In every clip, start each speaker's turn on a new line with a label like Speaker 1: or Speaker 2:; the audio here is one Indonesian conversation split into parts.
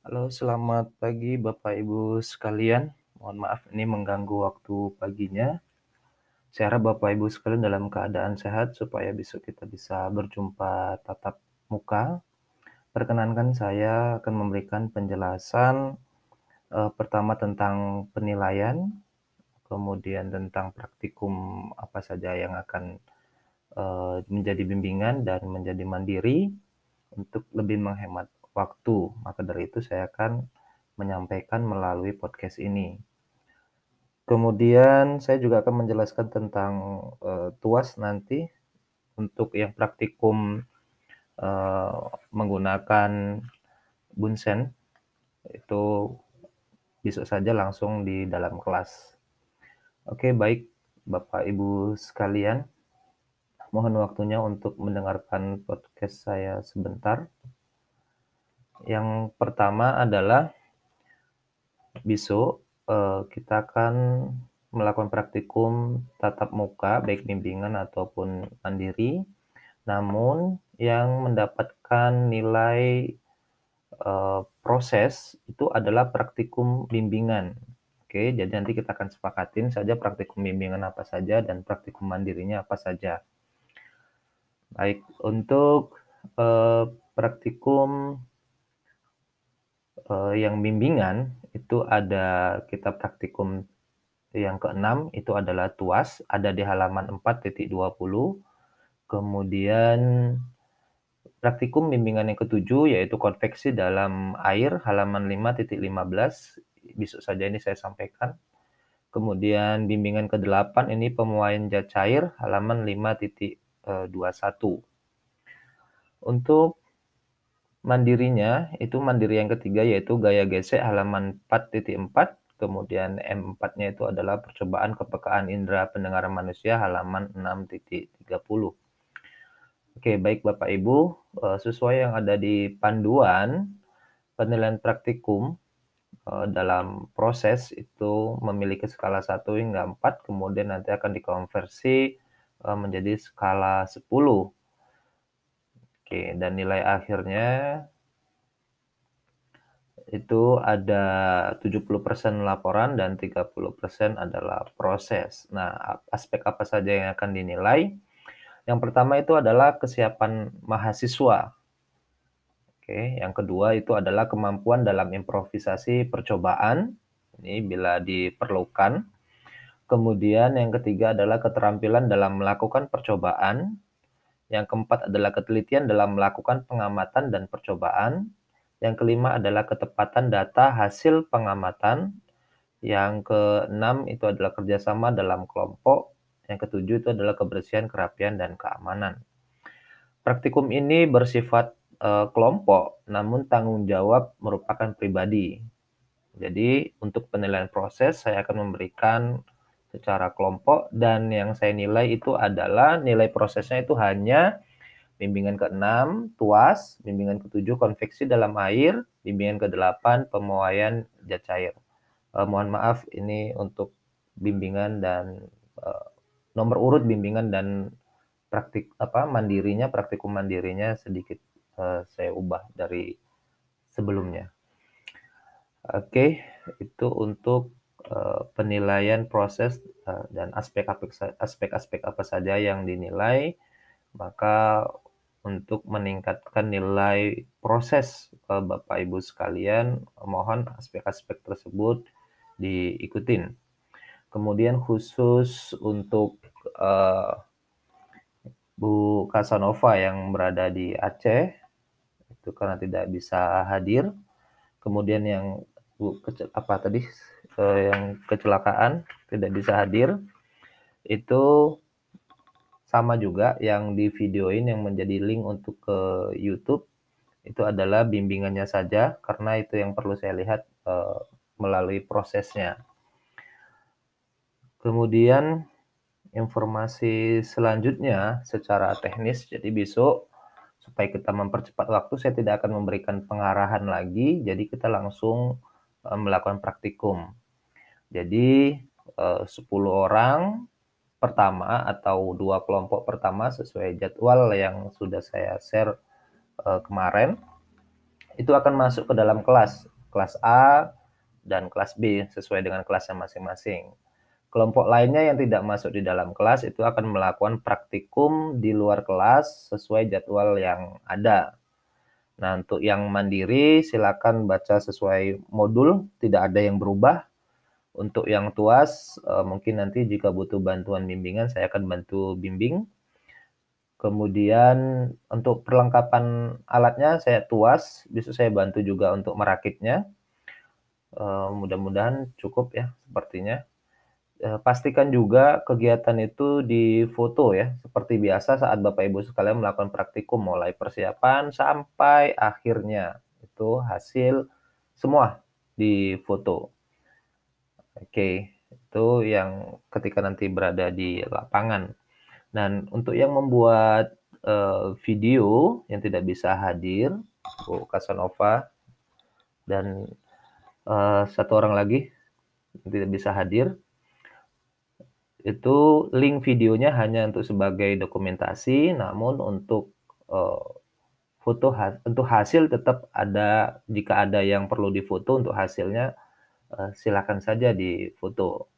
Speaker 1: Halo, selamat pagi Bapak Ibu sekalian. Mohon maaf ini mengganggu waktu paginya. Saya harap Bapak Ibu sekalian dalam keadaan sehat supaya besok kita bisa berjumpa tatap muka. Perkenankan saya akan memberikan penjelasan uh, pertama tentang penilaian, kemudian tentang praktikum apa saja yang akan uh, menjadi bimbingan dan menjadi mandiri untuk lebih menghemat waktu. Maka dari itu saya akan menyampaikan melalui podcast ini. Kemudian saya juga akan menjelaskan tentang uh, tuas nanti untuk yang praktikum uh, menggunakan bunsen itu bisa saja langsung di dalam kelas. Oke, baik Bapak Ibu sekalian. Mohon waktunya untuk mendengarkan podcast saya sebentar. Yang pertama adalah besok uh, kita akan melakukan praktikum tatap muka baik bimbingan ataupun mandiri. Namun yang mendapatkan nilai uh, proses itu adalah praktikum bimbingan. Oke, jadi nanti kita akan sepakatin saja praktikum bimbingan apa saja dan praktikum mandirinya apa saja. Baik, untuk uh, praktikum uh, yang bimbingan itu ada kita praktikum yang keenam itu adalah tuas ada di halaman 4.20 kemudian praktikum bimbingan yang ketujuh yaitu konveksi dalam air halaman 5.15 besok saja ini saya sampaikan. Kemudian bimbingan ke-8 ini pemuaian cair halaman 5.21 untuk mandirinya itu mandiri yang ketiga yaitu gaya gesek halaman 4.4 kemudian M4-nya itu adalah percobaan kepekaan indera pendengaran manusia halaman 6.30 Oke baik Bapak Ibu eh, sesuai yang ada di panduan penilaian praktikum eh, dalam proses itu memiliki skala 1 hingga 4 kemudian nanti akan dikonversi eh, menjadi skala 10 Oke, dan nilai akhirnya itu ada 70% laporan dan 30% adalah proses. Nah, aspek apa saja yang akan dinilai? Yang pertama itu adalah kesiapan mahasiswa. Oke, yang kedua itu adalah kemampuan dalam improvisasi percobaan. Ini bila diperlukan. Kemudian yang ketiga adalah keterampilan dalam melakukan percobaan. Yang keempat adalah ketelitian dalam melakukan pengamatan dan percobaan. Yang kelima adalah ketepatan data hasil pengamatan. Yang keenam itu adalah kerjasama dalam kelompok. Yang ketujuh itu adalah kebersihan, kerapian, dan keamanan. Praktikum ini bersifat uh, kelompok, namun tanggung jawab merupakan pribadi. Jadi untuk penilaian proses saya akan memberikan secara kelompok dan yang saya nilai itu adalah nilai prosesnya itu hanya bimbingan ke-6 tuas, bimbingan ke-7 konveksi dalam air, bimbingan ke-8 pemuaian zat cair. Uh, mohon maaf ini untuk bimbingan dan uh, nomor urut bimbingan dan praktik apa mandirinya praktikum mandirinya sedikit uh, saya ubah dari sebelumnya. Oke, itu untuk Eh, penilaian proses uh, dan aspek-aspek apa saja yang dinilai, maka untuk meningkatkan nilai proses uh, Bapak Ibu sekalian, mohon aspek-aspek tersebut diikutin. Kemudian khusus untuk uh, Bu Casanova yang berada di Aceh, itu karena tidak bisa hadir. Kemudian yang Bu apa tadi yang kecelakaan tidak bisa hadir itu sama juga yang di videoin yang menjadi link untuk ke YouTube itu adalah bimbingannya saja karena itu yang perlu saya lihat uh, melalui prosesnya. Kemudian informasi selanjutnya secara teknis jadi besok supaya kita mempercepat waktu saya tidak akan memberikan pengarahan lagi jadi kita langsung melakukan praktikum. Jadi eh, 10 orang pertama atau dua kelompok pertama sesuai jadwal yang sudah saya share eh, kemarin. itu akan masuk ke dalam kelas, kelas A dan kelas B sesuai dengan kelasnya masing-masing. Kelompok lainnya yang tidak masuk di dalam kelas itu akan melakukan praktikum di luar kelas sesuai jadwal yang ada. Nah, untuk yang mandiri silakan baca sesuai modul, tidak ada yang berubah. Untuk yang tuas, eh, mungkin nanti jika butuh bantuan bimbingan, saya akan bantu bimbing. Kemudian untuk perlengkapan alatnya saya tuas, bisa saya bantu juga untuk merakitnya. Eh, mudah-mudahan cukup ya sepertinya. Eh, pastikan juga kegiatan itu difoto ya, seperti biasa saat Bapak Ibu sekalian melakukan praktikum mulai persiapan sampai akhirnya itu hasil semua difoto. Oke, itu yang ketika nanti berada di lapangan. Dan untuk yang membuat uh, video yang tidak bisa hadir, Bu Casanova dan uh, satu orang lagi yang tidak bisa hadir, itu link videonya hanya untuk sebagai dokumentasi, namun untuk uh, foto untuk hasil tetap ada jika ada yang perlu difoto untuk hasilnya uh, silakan saja difoto.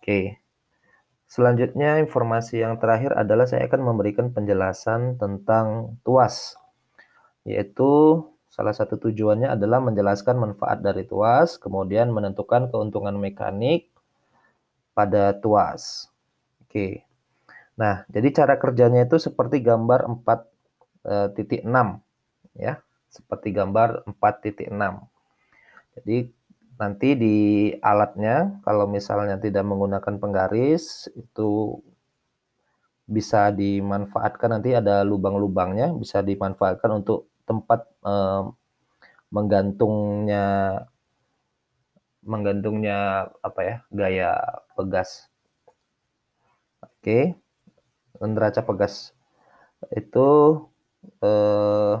Speaker 1: Oke. Selanjutnya informasi yang terakhir adalah saya akan memberikan penjelasan tentang tuas. Yaitu salah satu tujuannya adalah menjelaskan manfaat dari tuas, kemudian menentukan keuntungan mekanik, pada tuas. Oke. Nah, jadi cara kerjanya itu seperti gambar 4.6 eh, ya, seperti gambar 4.6. Jadi nanti di alatnya kalau misalnya tidak menggunakan penggaris itu bisa dimanfaatkan nanti ada lubang-lubangnya bisa dimanfaatkan untuk tempat eh, menggantungnya menggantungnya apa ya gaya pegas. Oke, neraca pegas itu eh,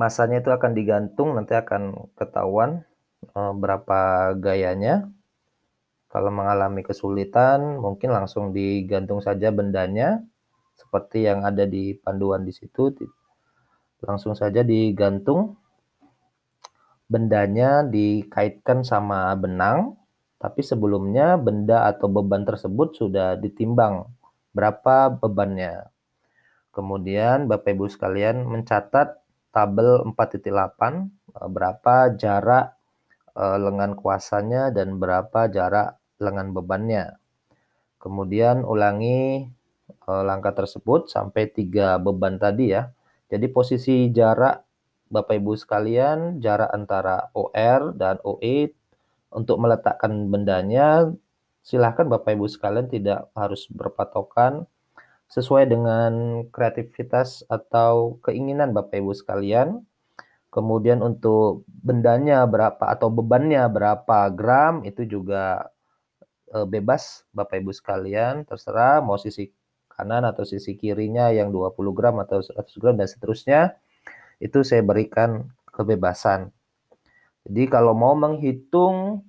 Speaker 1: masanya itu akan digantung nanti akan ketahuan eh, berapa gayanya. Kalau mengalami kesulitan mungkin langsung digantung saja bendanya seperti yang ada di panduan di situ langsung saja digantung bendanya dikaitkan sama benang, tapi sebelumnya benda atau beban tersebut sudah ditimbang berapa bebannya. Kemudian Bapak Ibu sekalian mencatat tabel 4.8 eh, berapa jarak eh, lengan kuasanya dan berapa jarak lengan bebannya. Kemudian ulangi eh, langkah tersebut sampai tiga beban tadi ya. Jadi posisi jarak Bapak Ibu sekalian, jarak antara OR dan OE untuk meletakkan bendanya, silahkan Bapak Ibu sekalian tidak harus berpatokan sesuai dengan kreativitas atau keinginan Bapak Ibu sekalian. Kemudian untuk bendanya berapa atau bebannya berapa gram itu juga e, bebas Bapak Ibu sekalian, terserah mau sisi kanan atau sisi kirinya yang 20 gram atau 100 gram dan seterusnya itu saya berikan kebebasan. Jadi kalau mau menghitung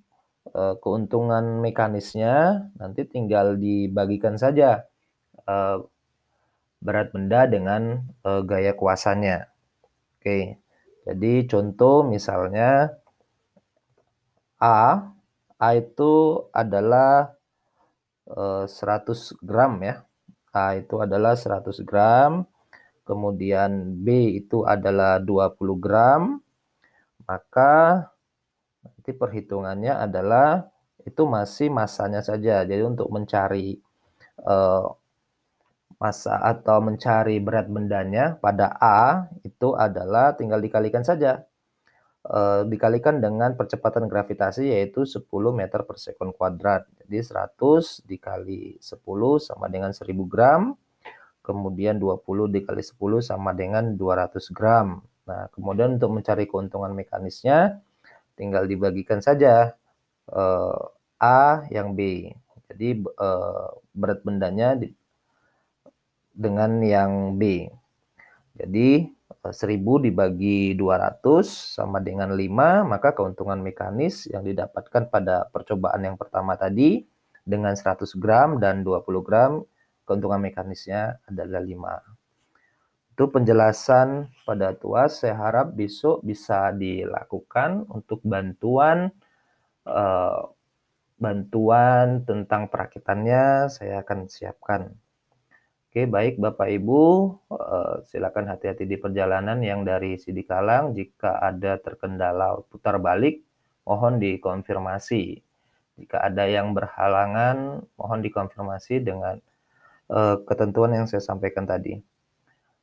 Speaker 1: keuntungan mekanisnya, nanti tinggal dibagikan saja uh, berat benda dengan uh, gaya kuasanya. Oke, jadi contoh misalnya A, A itu adalah uh, 100 gram ya. A itu adalah 100 gram kemudian B itu adalah 20 gram, maka nanti perhitungannya adalah itu masih masanya saja. Jadi untuk mencari uh, massa atau mencari berat bendanya pada A itu adalah tinggal dikalikan saja. Uh, dikalikan dengan percepatan gravitasi yaitu 10 meter per sekon kuadrat. Jadi 100 dikali 10 sama dengan 1000 gram kemudian 20 dikali 10 sama dengan 200 gram. Nah, kemudian untuk mencari keuntungan mekanisnya, tinggal dibagikan saja eh, A yang B. Jadi eh, berat bendanya di, dengan yang B. Jadi 1000 eh, dibagi 200 sama dengan 5, maka keuntungan mekanis yang didapatkan pada percobaan yang pertama tadi dengan 100 gram dan 20 gram keuntungan mekanisnya adalah 5. Itu penjelasan pada tuas. Saya harap besok bisa dilakukan untuk bantuan uh, bantuan tentang perakitannya saya akan siapkan. Oke, baik Bapak Ibu, uh, silakan hati-hati di perjalanan yang dari Sidikalang. Jika ada terkendala putar balik, mohon dikonfirmasi. Jika ada yang berhalangan, mohon dikonfirmasi dengan uh, ketentuan yang saya sampaikan tadi.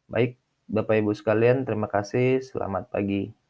Speaker 1: Baik, Bapak Ibu sekalian, terima kasih. Selamat pagi.